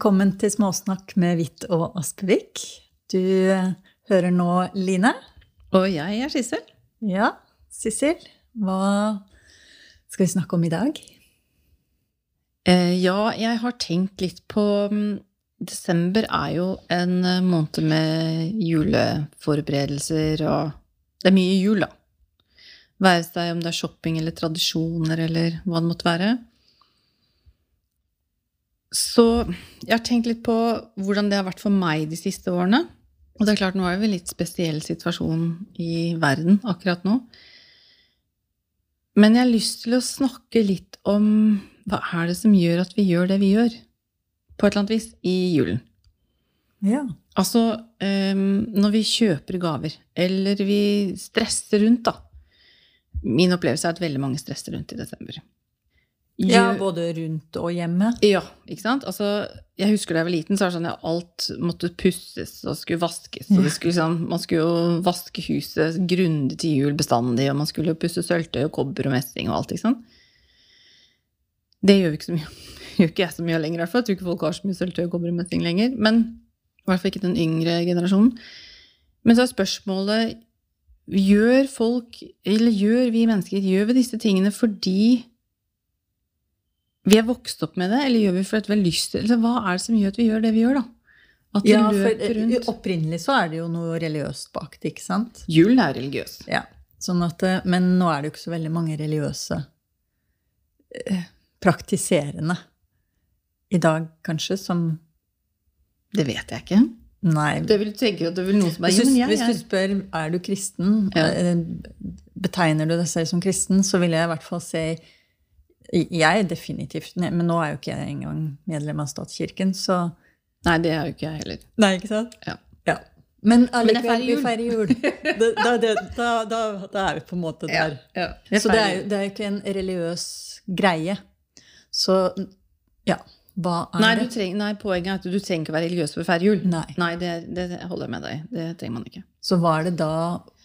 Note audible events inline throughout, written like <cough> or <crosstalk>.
Velkommen til Småsnakk med Hvitt og Aspevik. Du eh, hører nå Line. Og jeg er Sissel. Ja, Sissel. Hva skal vi snakke om i dag? Eh, ja, jeg har tenkt litt på mm, Desember er jo en eh, måned med juleforberedelser og Det er mye jul, da. Være seg om det er shopping eller tradisjoner eller hva det måtte være. Så jeg har tenkt litt på hvordan det har vært for meg de siste årene. Og det er klart, nå er vi en litt spesiell situasjon i verden akkurat nå. Men jeg har lyst til å snakke litt om hva er det som gjør at vi gjør det vi gjør, på et eller annet vis, i julen. Ja. Altså um, når vi kjøper gaver, eller vi stresser rundt, da. Min opplevelse er at veldig mange stresser rundt i desember. Ja, både rundt og hjemme. ja, ikke sant? Altså, jeg husker da jeg var liten, så var det sånn at alt måtte pusses og skulle vaskes. Og det skulle, sånn, man skulle jo vaske huset grundig til jul bestandig, og man skulle jo pusse sølvtøy og kobber og messing og alt. ikke sant? Det gjør vi ikke så mye. <laughs> gjør ikke jeg så mye lenger, i hvert fall. Jeg tror ikke folk har så mye sølvtøy og kobber og messing lenger. Men i hvert fall ikke den yngre generasjonen. Men så er spørsmålet Gjør folk, eller gjør vi mennesker, gjør vi disse tingene fordi vi er vokst opp med det, eller gjør vi fordi vi har lyst til det? Hva er det som gjør at vi gjør det vi gjør, da? At vi Ja, løper eh, rundt. opprinnelig så er det jo noe religiøst bak det, ikke sant? Julen er religiøs. Ja. Sånn at, eh, men nå er det jo ikke så veldig mange religiøse eh, praktiserende i dag, kanskje, som Det vet jeg ikke. Nei. Det vil tenke at det vil noen som er Hvis hvis du spør er du kristen, Ja. betegner du deg selv som kristen, så vil jeg i hvert fall si Jeg er definitivt Men nå er jo ikke jeg engang medlem av statskirken, så Nei, det er jo ikke jeg heller. Nei, ikke sant? Ja. Ja. Men allikevel, vi feirer jul. <laughs> Da, da, da, da, er vi på en måte der. Jeg Så det er, jo- det er jo ikke en religiøs greie. Så ja, hva er Nei, du det? treng, nei, poenget er at du trenger ikke å være religiøs for å feire jul. Nei. Nei, det, det holder jeg med deg. Det trenger man ikke. Så hva er det da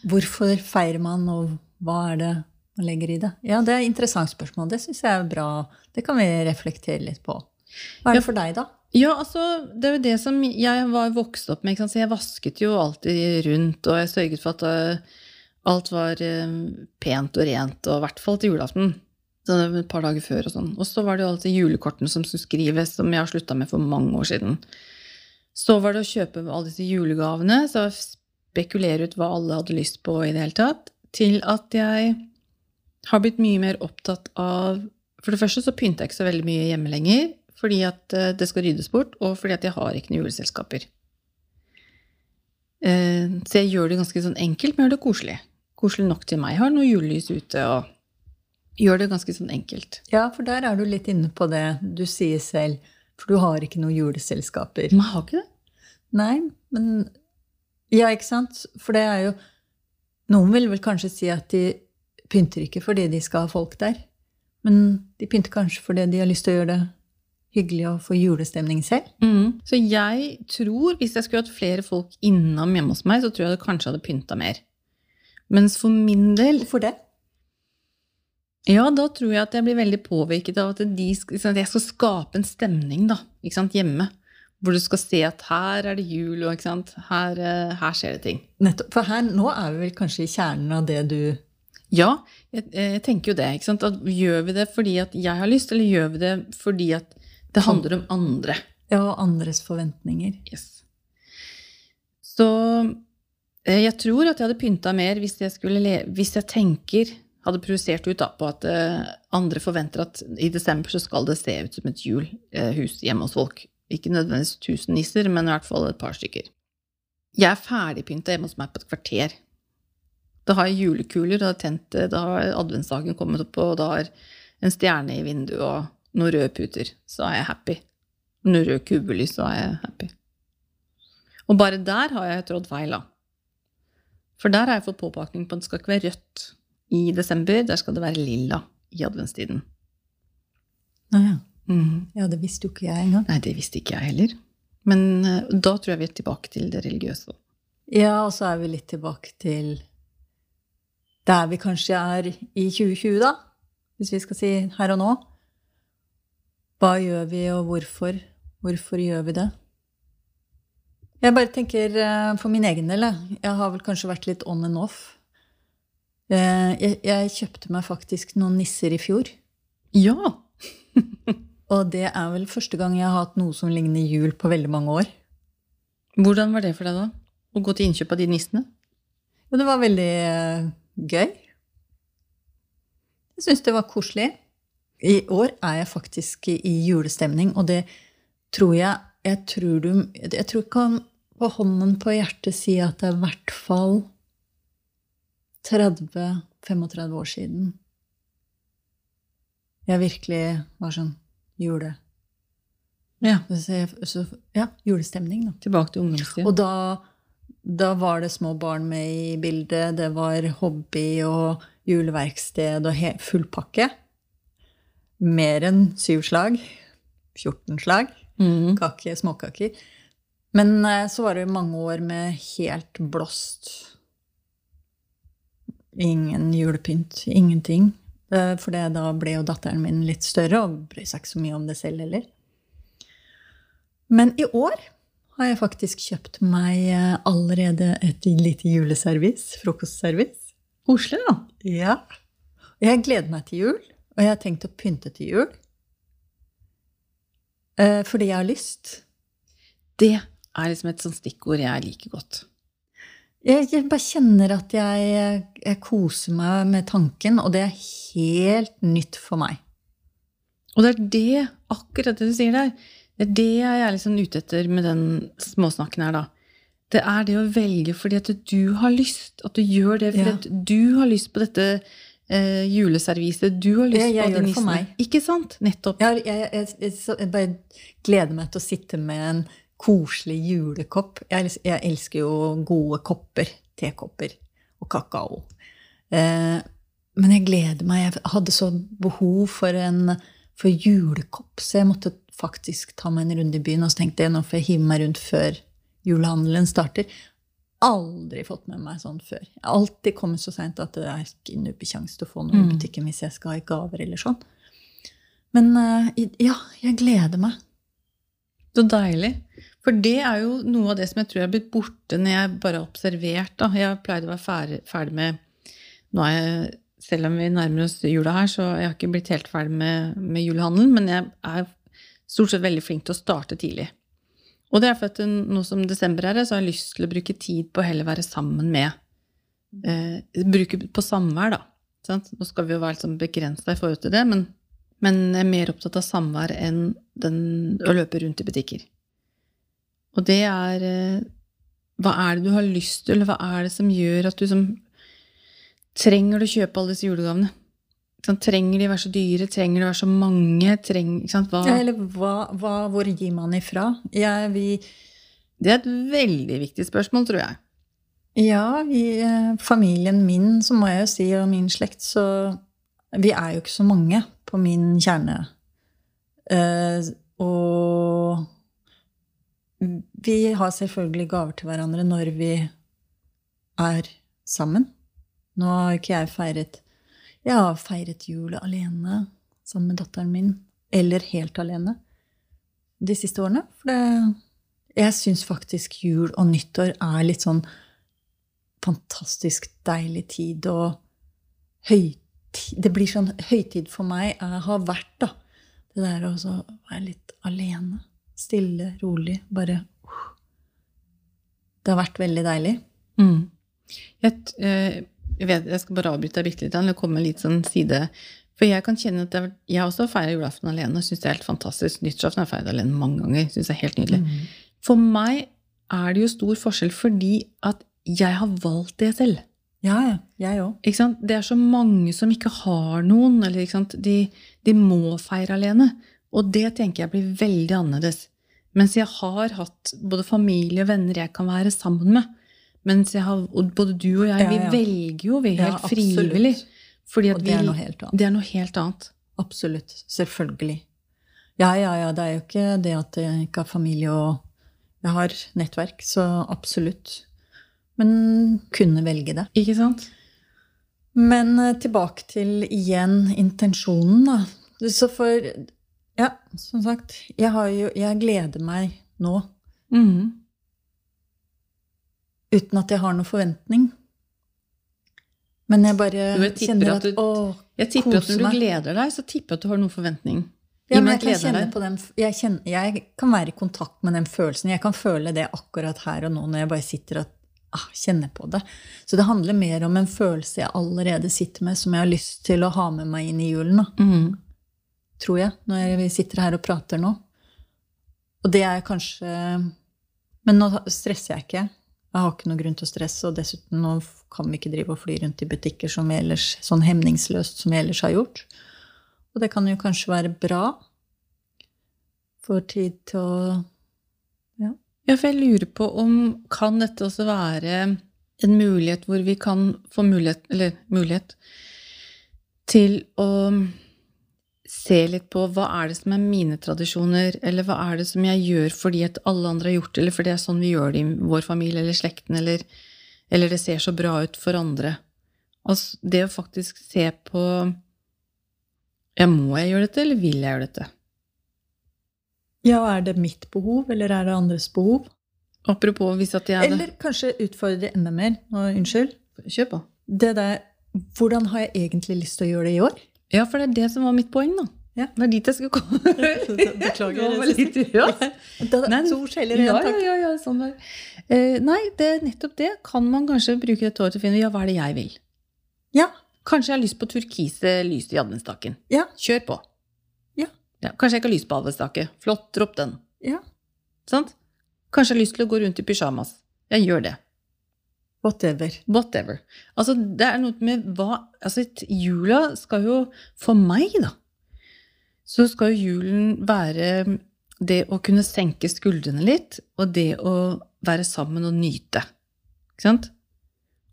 Hvorfor feirer man, og hva er det man legger i det? Ja, det er et interessant spørsmål. Det syns jeg er bra. Det kan vi reflektere litt på. Hva er det for deg, da? Ja, altså, det er jo det som jeg var vokst opp med. Ikke sant? Så jeg vasket jo alltid rundt, og jeg sørget for at øh, alt var øh, pent og rent, og i hvert fall til julaften. Så det var et par dager før og sånn. Og så var det jo alltid julekortene som skulle skrives, som jeg har slutta med for mange år siden. Så var det å kjøpe alle disse julegavene, så spekulere ut hva alle hadde lyst på i det hele tatt, til at jeg har blitt mye mer opptatt av For det første så pynter jeg ikke så veldig mye hjemme lenger, fordi at eh, det skal ryddes bort, og fordi at jeg har ikke noen juleselskaper. Eh, Så jeg gjør det ganske sånn enkelt, men gjør det koselig. Koselig nok til meg. Jeg har noe julelys ute og gjør det ganske sånn enkelt. Ja, for der er du litt inne på det du sier selv. For du har ikke noen juleselskaper. Men jeg har ikke det. Nei, men Ja, ikke sant? For det er jo Noen vil vel kanskje si at de pynter ikke fordi de skal ha folk der. Men de pynter kanskje fordi de har lyst til å gjøre det hyggelig og få julestemning selv. Mm. Så jeg tror, hvis jeg skulle hatt flere folk innom hjemme hos meg, så tror jeg det kanskje hadde pynta mer. Mens for min del Hvorfor det? Ja, da tror jeg at jeg blir veldig påvirket av at de, at jeg skal skape en stemning da, hjemme. Hvor du skal se at her er det jul, og her, eh, her skjer det ting. Nettopp. For her, nå er vi vel kanskje i kjernen av det du Ja, jeg, jeg tenker jo det. ikke sant, at Gjør vi det fordi at jeg har lyst, eller gjør vi det fordi at det handler om andre? Ja, og andres forventninger. Yes. Så eh, jeg tror at jeg hadde pynta mer hvis jeg, skulle le hvis jeg tenker hadde provosert ut da, på at eh, andre forventer at i desember så skal det se ut som et julhus hjemme hos folk. Ikke nødvendigvis tusen nisser, men i hvert fall et par stykker. Jeg er ferdigpynta hjemme hos meg på et kvarter. Da har jeg julekuler, da har, jeg tent, da har adventsdagen kommet opp, og da har en stjerne i vinduet og noen røde puter. Så er jeg happy. Noen røde kubelys, så er jeg happy. Og bare der har jeg trådt feil, da. For der har jeg fått påpakning på at det skal ikke være rødt i desember, der skal det være lilla i adventstiden. Å ja. Mm. ja, det visste jo ikke jeg engang. Nei, det visste ikke jeg heller. Men uh, da tror jeg vi er tilbake til det religiøse. Ja, og så er vi litt tilbake til der vi kanskje er i 2020, da. Hvis vi skal si her og nå. Hva gjør vi, og hvorfor? Hvorfor gjør vi det? Jeg bare tenker eh, for min egen del, jeg. Har vel kanskje vært litt on and off. Eh, Jeg, jeg kjøpte meg faktisk noen nisser i fjor. Ja. <laughs> Og det er vel første gang jeg har hatt noe som ligner jul på veldig mange år. Hvordan var det for deg, da? Å gå til innkjøp av de nissene? Jo, det var veldig eh, gøy. Jeg syns det var koselig. I år er jeg faktisk i julestemning, og det tror jeg Jeg tror du Jeg tror ikke han på hånden på hjertet si at det er i hvert fall 30-35 år siden jeg virkelig var sånn jule... Ja. Så, ja, julestemning, da. Tilbake til ungdomstida. Og da, da var det små barn med i bildet. Det var hobby og juleverksted og fullpakke. full pakke. Mer enn syv slag. 14 slag. Mm. Kake, småkaker. Men eh, så var det mange år med helt blåst. Ingen julepynt. Ingenting. Eh, For det, da ble jo datteren min litt større og brød seg ikke så mye om det selv heller. Men i år har jeg faktisk kjøpt meg eh, allerede et lite juleservis. Frokostservis. Koselig, da. Ja. Og jeg gleder meg til jul, og jeg har tenkt å pynte til jul. Eh, Fordi jeg har lyst. Det er liksom et sånt stikkord jeg liker godt. Jeg, jeg bare kjenner at jeg, jeg koser meg med tanken, og det er helt nytt for meg. Og det er det, akkurat det du sier der, det er det jeg er liksom ute etter med den småsnakken her, da. Det er det å velge fordi at du har lyst, at du gjør det fordi Ja. at du har lyst på dette eh, juleserviset, du har lyst Jeg- jeg på de nissene. Ikke sant? Nettopp. Jeg, jeg, jeg, bare gleder meg til å sitte med en koselig julekopp. Jeg, jeg elsker jo gode kopper. Tekopper og kakao. Eh, men jeg gleder meg. Jeg hadde så behov for en for julekopp, så jeg måtte faktisk ta meg en runde i byen. Og så tenkte jeg nå får jeg hive meg rundt før julehandelen starter. Aldri fått med meg sånn før. Jeg har alltid kommet så seint at det er ikke nubbekjangs til å få noe i Mm. butikken hvis jeg skal ha gaver eller sånn. Men eh, ja, jeg gleder meg. Så deilig. For det er jo noe av det som jeg tror er blitt borte når jeg bare har observert. Da. Jeg pleide å være ferdig, ferdig med Nå er jeg, Selv om vi nærmer oss jula her, så jeg har ikke blitt helt ferdig med, med julehandelen, men jeg er stort sett veldig flink til å starte tidlig. Og det er for at nå som desember er, så har jeg lyst til å bruke tid på å heller være sammen med eh, Bruke på samvær, da. Sant? Nå skal vi jo være litt sånn begrensa i forhold til det, men, men jeg er mer opptatt av samvær enn den, å løpe rundt i butikker. Og det er eh, Hva er det du har lyst til, eller hva er det som gjør at du som Trenger du å kjøpe alle disse julegavene? Trenger de å være så dyre? Trenger de å være så mange? Trenger, sant? Hva? Ja, eller hva, hva, hvor gir man ifra? Ja, vi, Det er et veldig viktig spørsmål, tror jeg. ja, vi, eh, familien min, så må jeg jo si, og min slekt, så Vi er jo ikke så mange på min kjerne. Eh, og vi har selvfølgelig gaver til hverandre når vi er sammen. Nå har ikke jeg feiret Jeg har feiret jul alene sammen med datteren min. Eller helt alene. De siste årene. For det, jeg syns faktisk jul og nyttår er litt sånn fantastisk deilig tid og høytid. Det blir sånn høytid for meg jeg har vært, da. Det der å være litt alene. Stille, rolig. Bare uh. Det har vært veldig deilig. Mm. Jeg, eh, jeg, vet, jeg skal bare avbryte deg bitte litt. eller komme litt sånn side. For jeg kan kjenne at jeg, jeg også feirer julaften alene. og Syns det er helt fantastisk. Nyttårsaften har jeg feiret alene mange ganger. Synes det er helt nydelig. Mm. For meg er det jo stor forskjell fordi at jeg har valgt det selv. Ja, ja. Jeg òg. Det er så mange som ikke har noen, eller? De, de må feire alene. Og det tenker jeg blir veldig annerledes. Mens jeg har hatt både familie og venner jeg kan være sammen med. Mens har, både du og jeg, Ja, vi ja. velger jo vi er helt frivillig. Fordi Og det er noe helt annet. Det er noe helt annet. Absolutt. Selvfølgelig. Ja, ja, ja. Det er jo ikke det at jeg ikke har familie og Jeg har nettverk, så absolutt. Men kunne velge det. Ikke sant? Men eh, tilbake til igjen intensjonen, da. Så for Ja, som sagt. Jeg, har jo, jeg gleder meg nå Mhm. Uten at jeg har noen forventning. Men jeg bare jeg kjenner at at, du- å, Jeg tipper at når du gleder deg, så tipper jeg at du har noen forventning. Ja, men jeg kan kjenne på den jeg, kjenner, jeg kan være i kontakt med den følelsen. Jeg kan føle det akkurat her og nå når jeg bare sitter og ah, kjenner på det. Så det handler mer om en følelse jeg allerede sitter med, som jeg har lyst til å ha med meg inn i julen. Mhm. tror jeg, når vi sitter her og prater nå. Og det er kanskje Men nå stresser jeg ikke. Jeg har ikke noe grunn til å stresse, og dessuten nå kan vi ikke drive og fly rundt i butikker som ellers, sånn hemningsløst som vi ellers har gjort. Og det kan jo kanskje være bra. Får tid til å Ja, for jeg lurer på om kan dette også være en mulighet hvor vi kan få mulighet, eller mulighet til å se litt på hva er det som er mine tradisjoner, eller hva er det som jeg gjør fordi at alle andre har gjort det, eller fordi det er sånn vi gjør det i vår familie eller slekten, eller, eller det ser så bra ut for andre. Altså, det å faktisk se på ja, må jeg gjøre dette, eller vil jeg gjøre dette? Ja, er det mitt behov, eller er det andres behov? Apropos hvis at jeg er det Eller kanskje utfordre enda mer. Nå, unnskyld. Kjør på. Det der Hvordan har jeg egentlig lyst til å gjøre det i år? Ja, for det er det som var mitt poeng, da. Ja. Det er dit jeg skulle komme. Beklager, <laughs> Det var litt. Da, Nei, to skjeller igjen, takk. ja, ja, ja, sånn der. Uh, nei, det er nettopp det. Kan man kanskje bruke et år til å finne ja, hva er det jeg vil? Ja. Kanskje jeg har lyst på turkise lys i adventsstaken. Ja. Kjør på. Ja. Kanskje jeg ikke har lyst på adventsstake. Flott, dropp den. Ja. Sant? Kanskje jeg har lyst til å gå rundt i pysjamas. Jeg gjør det. Whatever. Whatever. Altså, det er noe med hva Altså, jula skal jo For meg, da, så skal jo julen være det å kunne senke skuldrene litt, og det å være sammen og nyte. Ikke sant?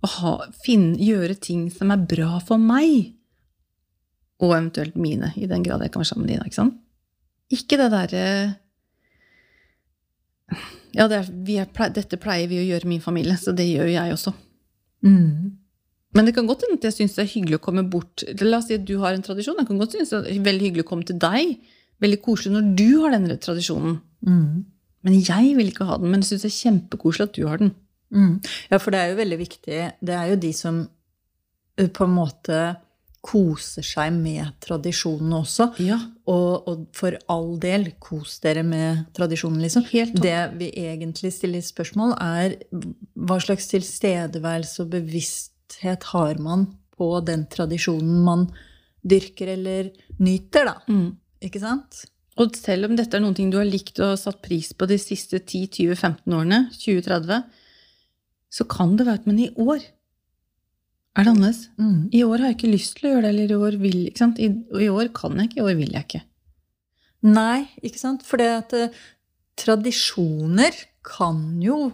Å ha, finne, gjøre ting som er bra for meg. Og eventuelt mine, i den grad jeg kan være sammen med dine. Ikke sant? Ikke det derre Ja, det er, vi er, dette pleier vi å gjøre i min familie, så det gjør jeg også. Mm. Men det kan godt hende at jeg syns det er hyggelig å komme bort La oss si at du har en tradisjon. Jeg kan godt synes det er veldig hyggelig å komme til deg. Veldig koselig når du har denne tradisjonen. Mm. Men jeg vil ikke ha den. Men jeg syns det er kjempekoselig at du har den. Mm. Ja, for det er jo veldig viktig. Det er jo de som eh, på en måte koser seg med tradisjonene også. Ja, Og, og for all del, kos dere med tradisjonen, liksom. Det vi egentlig stiller spørsmål, er hva slags tilstedeværelse og bevissthet har man på den tradisjonen man dyrker eller nyter, da. Mm. Ikke sant? Og selv om dette er ting du har likt og satt pris på de siste 10-20-15 årene, 20-30, så kan det være at man i år er det annerledes. Mm. I år har jeg ikke lyst til å gjøre det, eller i år vil ikke sant? I, i år kan jeg ikke, i år vil jeg ikke. Nei, ikke sant? For det at eh, tradisjoner kan jo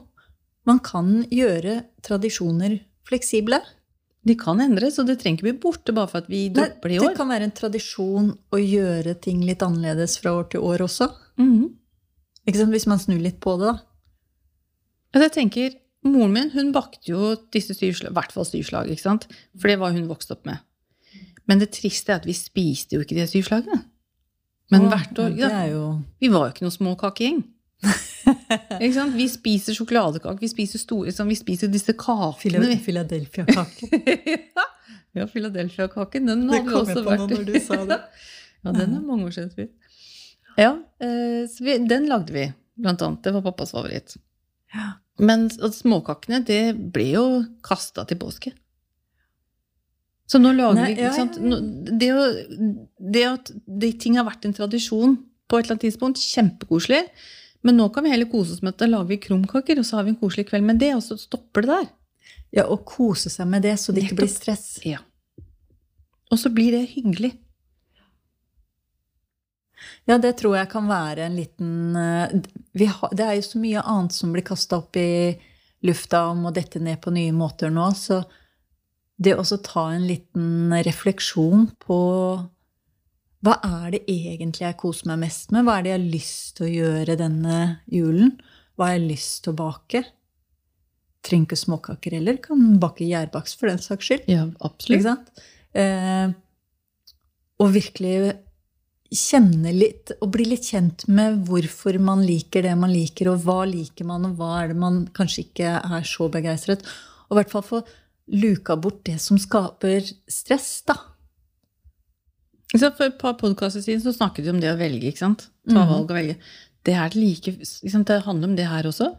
Man kan gjøre tradisjoner fleksible. De kan endres, og det trenger ikke bli borte bare for at vi dropper det i det kan være en tradisjon å gjøre ting litt annerledes fra år til år også. Mm. Ikke sant? Hvis man snur litt på det, da. Altså, jeg tenker, Moren min hun bakte jo disse syvslag, i hvert fall syvslag, ikke sant? for det var hun vokst opp med. Men det triste er at vi spiste jo ikke de syvslagene. Men Åh, hvert år ja, jo Vi var jo ikke noen småkakegjeng. <laughs> ikke sant? Vi spiser sjokoladekake, vi spiser store liksom, Vi spiser disse kakene. Philadelphia-kake. <laughs> ja, Philadelphia-kaken, den hadde vi kom også jeg på nå vært når du sa det. <laughs> ja, den er mange år siden. tror. Ja, eh, så vi, den lagde vi, blant annet. Det var pappas favoritt. Ja. Men småkakene, det ble jo kasta til påske. Så nå lager Nei, vi ikke sant? ja, Det, å, det at de ting har vært en tradisjon på et eller annet tidspunkt, kjempekoselig. Men nå kan vi heller kose oss med at da lager vi krumkaker, og så har vi en koselig kveld med det, og så stopper det der. Ja, og kose seg med det, så det ikke blir stress. Ja. Og så blir det hyggelig. Ja, det tror jeg kan være en liten eh, vi har, Det er jo så mye annet som blir kasta opp i lufta om å dette ned på nye måter nå, så det å ta en liten refleksjon på hva er det egentlig jeg koser meg mest med? Hva er det jeg har lyst til å gjøre denne julen? Hva har jeg lyst til å bake? Trenger ikke småkaker heller. Kan bake gjærbakst for den saks skyld. Ja, sant? Eh, og virkelig kjenne litt og bli litt kjent med hvorfor man liker det man liker, og hva liker man, og hva er det man kanskje ikke er så begeistret. Og i hvert fall få luka bort det som skaper stress, da. For et par podkaster siden så snakket vi om det å velge. ikke sant? Ta Mhm. valg og velge. Det, like, det handler om det her også.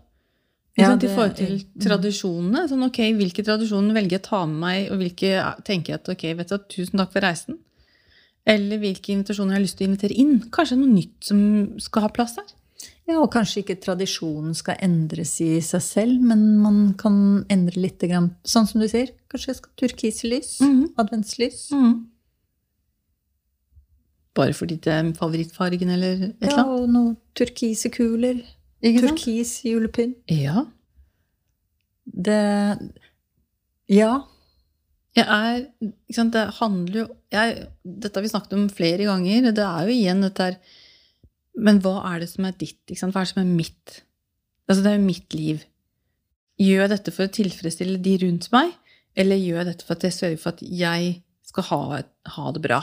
Ja, det, I forhold til tradisjonene. Sånn, ok, Hvilke tradisjoner velger jeg å ta med meg, og hvilke tenker jeg at ok, vet du, tusen takk for reisen? Eller hvilke invitasjoner jeg har lyst til å invitere inn? Kanskje noe nytt som skal ha plass her? Ja, og kanskje ikke tradisjonen skal endres i seg selv, men man kan endre litt, sånn som du sier. Kanskje jeg skal turkislys? turkislys? -hmm. Adventslys? Bare fordi det er favorittfargen, eller et eller Ja, og noen turkise kuler. Turkis julepynt. Ja. Det Ja. Er sant, Det handler jo jeg, Dette har vi snakket om flere ganger. Det er jo igjen dette her Men hva er det som er ditt? Hva er det som er mitt? Altså, det er jo mitt liv. Gjør jeg dette for å tilfredsstille de rundt meg, eller gjør jeg dette for at jeg sørger for at jeg skal ha, ha det bra?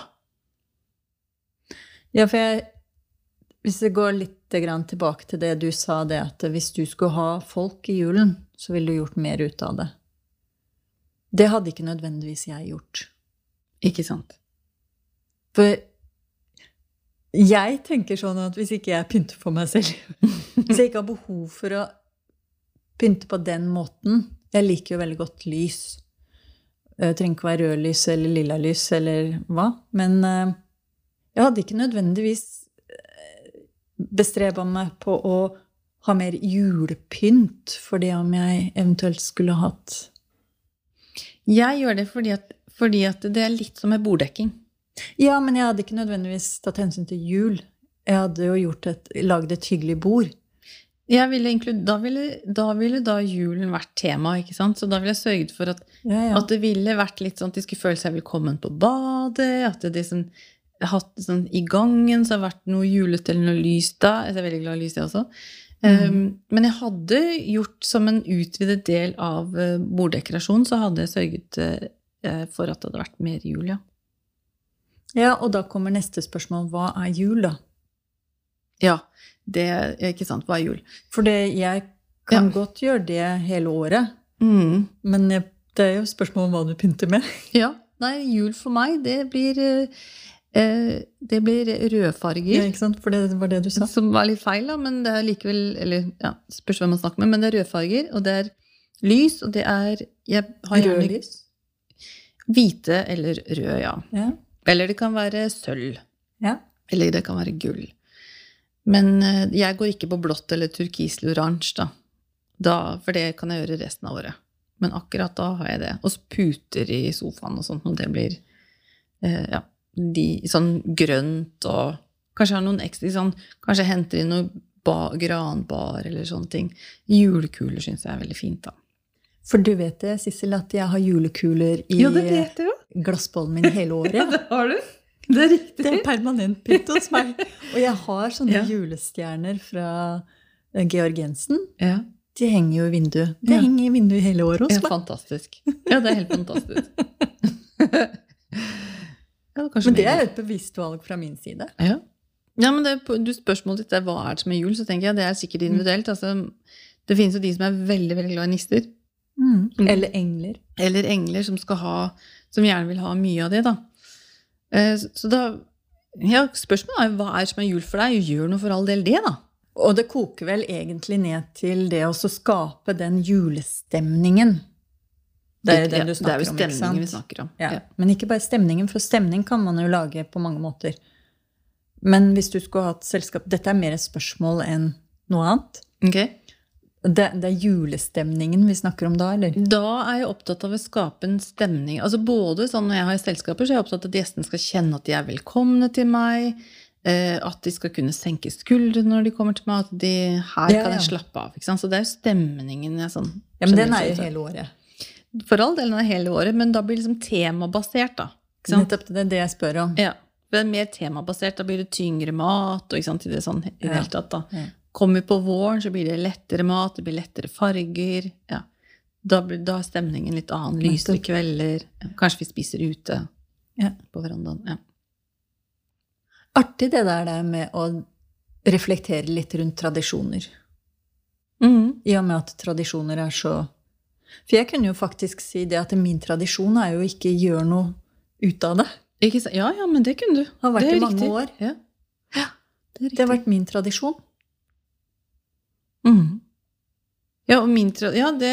Ja, for jeg Hvis jeg går litt tilbake til det du sa, det at hvis du skulle ha folk i julen, så ville du gjort mer ut av det. Det hadde ikke nødvendigvis jeg gjort. Ikke sant? For jeg tenker sånn at hvis ikke jeg pynter for meg selv <laughs> Hvis jeg ikke har behov for å pynte på den måten Jeg liker jo veldig godt lys. Det trenger ikke være rødlys eller lilla lys eller hva. Men eh, jeg hadde ikke nødvendigvis bestreba meg på å ha mer julepynt for det om jeg eventuelt skulle hatt Jeg gjør det fordi at, fordi at det er litt som med borddekking. Ja, men jeg hadde ikke nødvendigvis tatt hensyn til jul. Jeg hadde jo gjort et, lagd et hyggelig bord. Jeg ville inklud- da, ville, da ville da julen vært tema, ikke sant? Så da ville jeg sørget for at Ja, ja. At det ville vært litt sånn at de skulle føle seg velkommen på badet. At det liksom hatt sånn I gangen så har det vært noe julete eller noe lys da. Jeg er veldig glad i lys, jeg også. Um, men jeg hadde gjort som en utvidet del av borddekorasjonen, borddekorasjon, så hadde jeg sørget uh, for at det hadde vært mer jul, ja. ja, og da kommer neste spørsmål. Hva er jul, da? Ja, det er ikke sant. Hva er jul? For det, jeg kan Ja. godt gjøre det hele året. Mm. Men det er jo spørsmål om hva du pynter med. Ja. Nei, jul for meg, det blir Det blir rødfarger. Ja, ikke sant? For det var det du sa. Som var litt feil, da, men det er likevel Eller ja, spørs hvem man snakker med, men det er rødfarger, og det er lys, og det er Jeg har gjerne Rødlys. hvite eller rød, ja. Ja. Eller det kan være sølv. ja. Eller det kan være gull. Men eh, jeg går ikke på blått eller turkis eller oransje, da. da. For det kan jeg gjøre resten av året. Men akkurat da har jeg det. Og puter i sofaen og sånt, og det blir eh, ja, de, sånn grønt og Kanskje har noen ekstra sånn Kanskje henter inn noe ba, granbar eller sånne ting. Julekuler syns jeg er veldig fint, da. For du vet det, Sissel, at jeg har julekuler i jo. glassbollen min hele <laughs> året. det har du. Det er riktig. Det er permanent pynt hos meg. Og jeg har sånne Ja. julestjerner fra eh, Georg Jensen. Ja. De henger jo i vinduet. Det Ja. henger i vinduet hele året hos Ja, fantastisk. Ja, det er helt fantastisk. <laughs> ja, Men det er jo et bevisst valg fra min side. Ja. ja, men det, du Spørsmålet ditt er hva er det som er jul, så tenker jeg det er sikkert individuelt. Altså, det finnes jo de som er veldig veldig glad i nister. Mm. Eller engler. Eller engler som skal ha, som gjerne vil ha mye av det. da. Eh, Så så da ja, Spørsmålet er hva er det som er jul for deg? Gjør noe for all del det, da. Og det koker vel egentlig ned til det å skape den julestemningen. Det er den Ja, du det er jo snakker om, stemningen vi snakker om. Ja. Ja. Men ikke bare stemningen, for stemning kan man jo lage på mange måter. Men hvis du skulle hatt selskap Dette er mer et spørsmål enn noe annet. Ok. Det, det er julestemningen vi snakker om da, eller? Da er jeg opptatt av å skape en stemning. Altså både sånn Når jeg har selskaper, så er jeg opptatt av at gjestene skal kjenne at de er velkomne til meg. eh, At de skal kunne senke skuldrene når de kommer til meg. At de, her Ja, kan jeg ja. slappe av. Så det er jo stemningen jeg sånn Ja, men den er jo hele året. For all del er hele året, men da blir det liksom temabasert, da. Nettopp det er det jeg spør om. Ja. Det er mer temabasert. Da blir det tyngre mat. Og ikke sant, i det, sånn, i det hele tatt, da. Ja. Kommer vi på våren, så blir det lettere mat, det blir lettere farger. Ja. Da, blir, da er stemningen litt annen. Lysere kvelder. Ja. Kanskje vi spiser ute Ja. på verandaen. Ja. artig det der det med å reflektere litt rundt tradisjoner. Mm. I og med at tradisjoner er så For jeg kunne jo faktisk si det at min tradisjon er jo ikke gjøre noe ut av det. Ja, ja, men det kunne du. Det Har vært det i mange riktig. år. Ja. Ja. Det er Det har vært min tradisjon. Mm. Ja, og min tra... Ja, det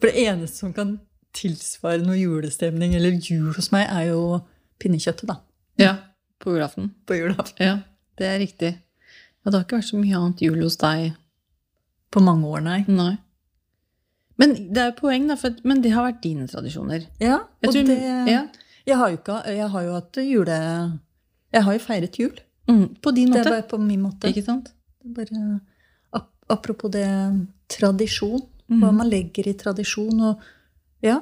For det eneste som kan tilsvare noe julestemning eller jul hos meg, er jo pinnekjøttet, da. Ja. På julaften. På julaften. Ja, det er riktig. Ja, det har ikke vært så mye annet jul hos deg. På mange år, nei. Nei. Men det er jo poeng, da, for, men det har vært dine tradisjoner. Ja, og tror- det ja. jeg, har ikke, jeg har jo hatt jule... Jeg har jo feiret jul. Mm, på din måte. Det er bare på min måte. Ikke sant? Det bare, ap apropos det tradisjon. Mm. Hva man legger i tradisjon. Og ja,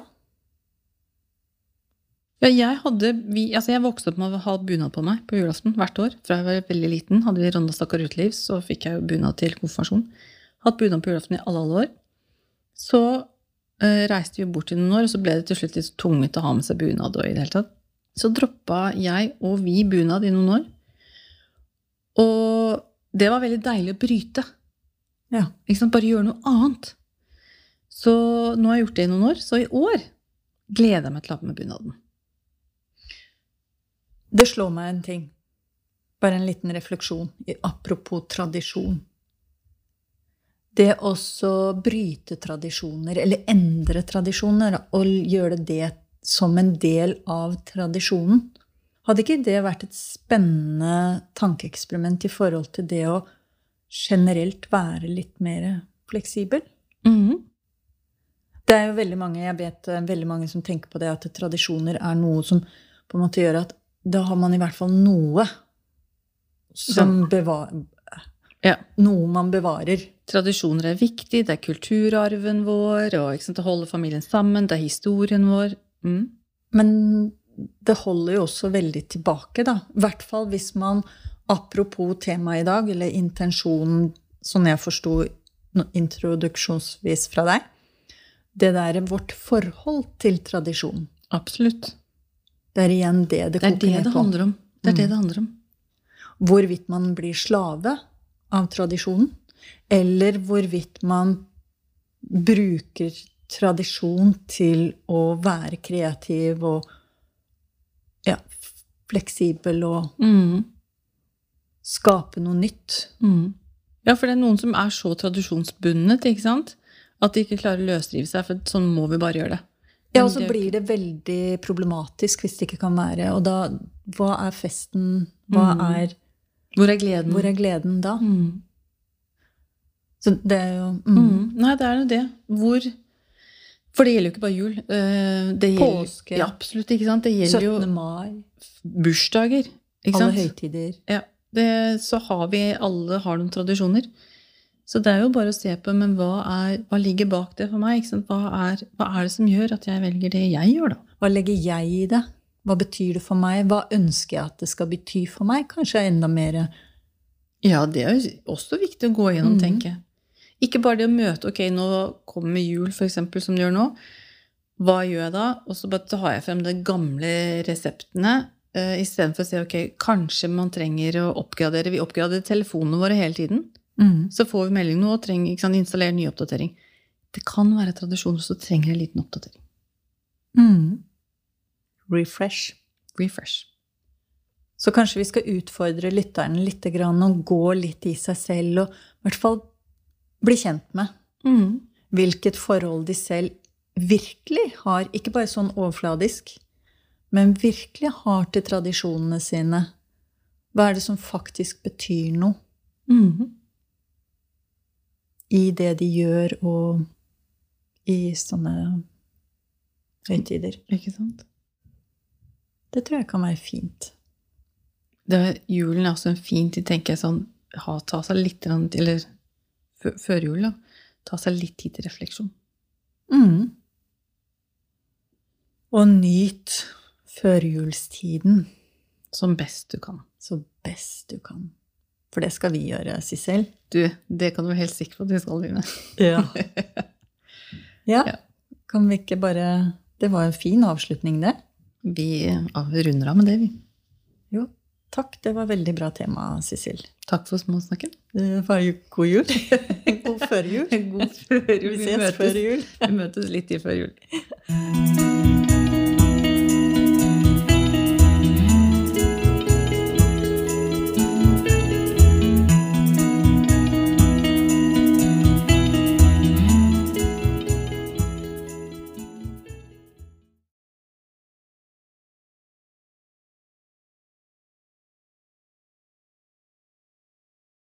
Ja, jeg, hadde, vi, altså jeg vokste opp med å ha bunad på meg på julaften hvert år. Fra jeg var veldig liten, hadde vi Ronda stakkar Utelivs, så fikk jeg bunad til konfirmasjon. Hatt bunad på julaften i alle, alle år. Så eh, reiste vi bort i noen år, og så ble det til slutt litt tungt å ha med seg bunad. og i det hele tatt. Så droppa jeg og vi bunad i noen år. Og det var veldig deilig å bryte. Ja. Bare gjøre noe annet. Så nå har jeg gjort det i noen år, så i år gleder jeg meg til å ha på meg bunaden. det slår meg en ting. Bare en liten refleksjon. Apropos tradisjon. Det også bryte tradisjoner, eller endre tradisjoner, og gjøre det som en del av tradisjonen. Hadde ikke det vært et spennende tankeeksperiment i forhold til det å generelt være litt mer fleksibel? Mhm. Det er jo veldig mange, jeg vet eh, veldig mange som tenker på det at tradisjoner er noe som på en måte gjør at da har man i hvert fall noe som bevar, Ja. Noe man bevarer. Tradisjoner er viktig, det er kulturarven vår, og sant, det holder familien sammen, det er historien vår. Mm. Men det holder jo også veldig tilbake, da. I hvert fall hvis man, apropos temaet i dag, eller intensjonen, sånn jeg forsto introduksjonsvis fra deg, det der er vårt forhold til tradisjon. Absolutt. Det er igjen det det Det er koker det det på. handler om. Det er det det handler om. hvorvidt man blir slave av tradisjonen, eller hvorvidt man bruker tradisjon til å være kreativ og ja, fleksibel og Mm. skape noe nytt. Mm. Ja, for det er noen som er så tradisjonsbundet, ikke sant? At de ikke klarer å løsrive seg, for sånn må vi bare gjøre det. Ja, og så blir det veldig problematisk hvis det ikke kan være. Og da, hva er festen? Hva Mm. er, Hvor er gleden? hvor er gleden da? Mm. Så det er jo mm. Mm. Nei, det er jo det. Hvor For det gjelder jo ikke bare jul. Eh, gjelder, Påske. Ja, absolutt, ikke sant? Det gjelder 17. jo mai, bursdager. Ikke alle sant? høytider. Ja, det, så har vi alle har noen tradisjoner. Så det er jo bare å se på, men hva, er, hva ligger bak det for meg? Hva, er, hva er det som gjør at jeg velger det jeg gjør, da? Hva legger jeg i det? Hva betyr det for meg? Hva ønsker jeg at det skal bety for meg? Kanskje enda mer Ja, det er jo også viktig å gå igjennom, mm. tenker jeg. Ikke bare det å møte Ok, nå kommer jul, for eksempel, som det gjør nå. Hva gjør jeg da? Og så bare tar jeg frem de gamle reseptene. Uh, Istedenfor å si ok, kanskje man trenger å oppgradere. Vi oppgraderer telefonene våre hele tiden. mm. Så får vi melding nå og trenger ikke sant, installere ny oppdatering. Det kan være tradisjoner som trenger en liten oppdatering. Mm. Refresh. Refresh. Så kanskje vi skal utfordre lytterne litt og gå litt i seg selv og i hvert fall bli kjent med Mm. hvilket forhold de selv virkelig har, ikke bare sånn overfladisk, men virkelig har til tradisjonene sine. Hva er det som faktisk betyr noe Mm. i det de gjør, og i sånne høytider? Ikke sant? Det tror jeg kan være fint. Det julen er også en fin tid, tenker jeg sånn ha, Ta seg litt Eller før, før jul, da. Ta seg litt tid til refleksjon. Mm. Og nyt førjulstiden Som best du kan. så best du kan. For det skal vi gjøre, Sissel. Du, det kan du være helt sikker på at vi skal, Line. Ja. <laughs> ja. Ja. Kan vi ikke bare Det var en fin avslutning, det. Vi runder av med det, vi. Jo. Takk, det var veldig bra tema, Sissel. Takk for småsnakken. Jo god jul. <laughs> God førjul. God førjul. Vi ses før jul. Vi møtes litt i før jul.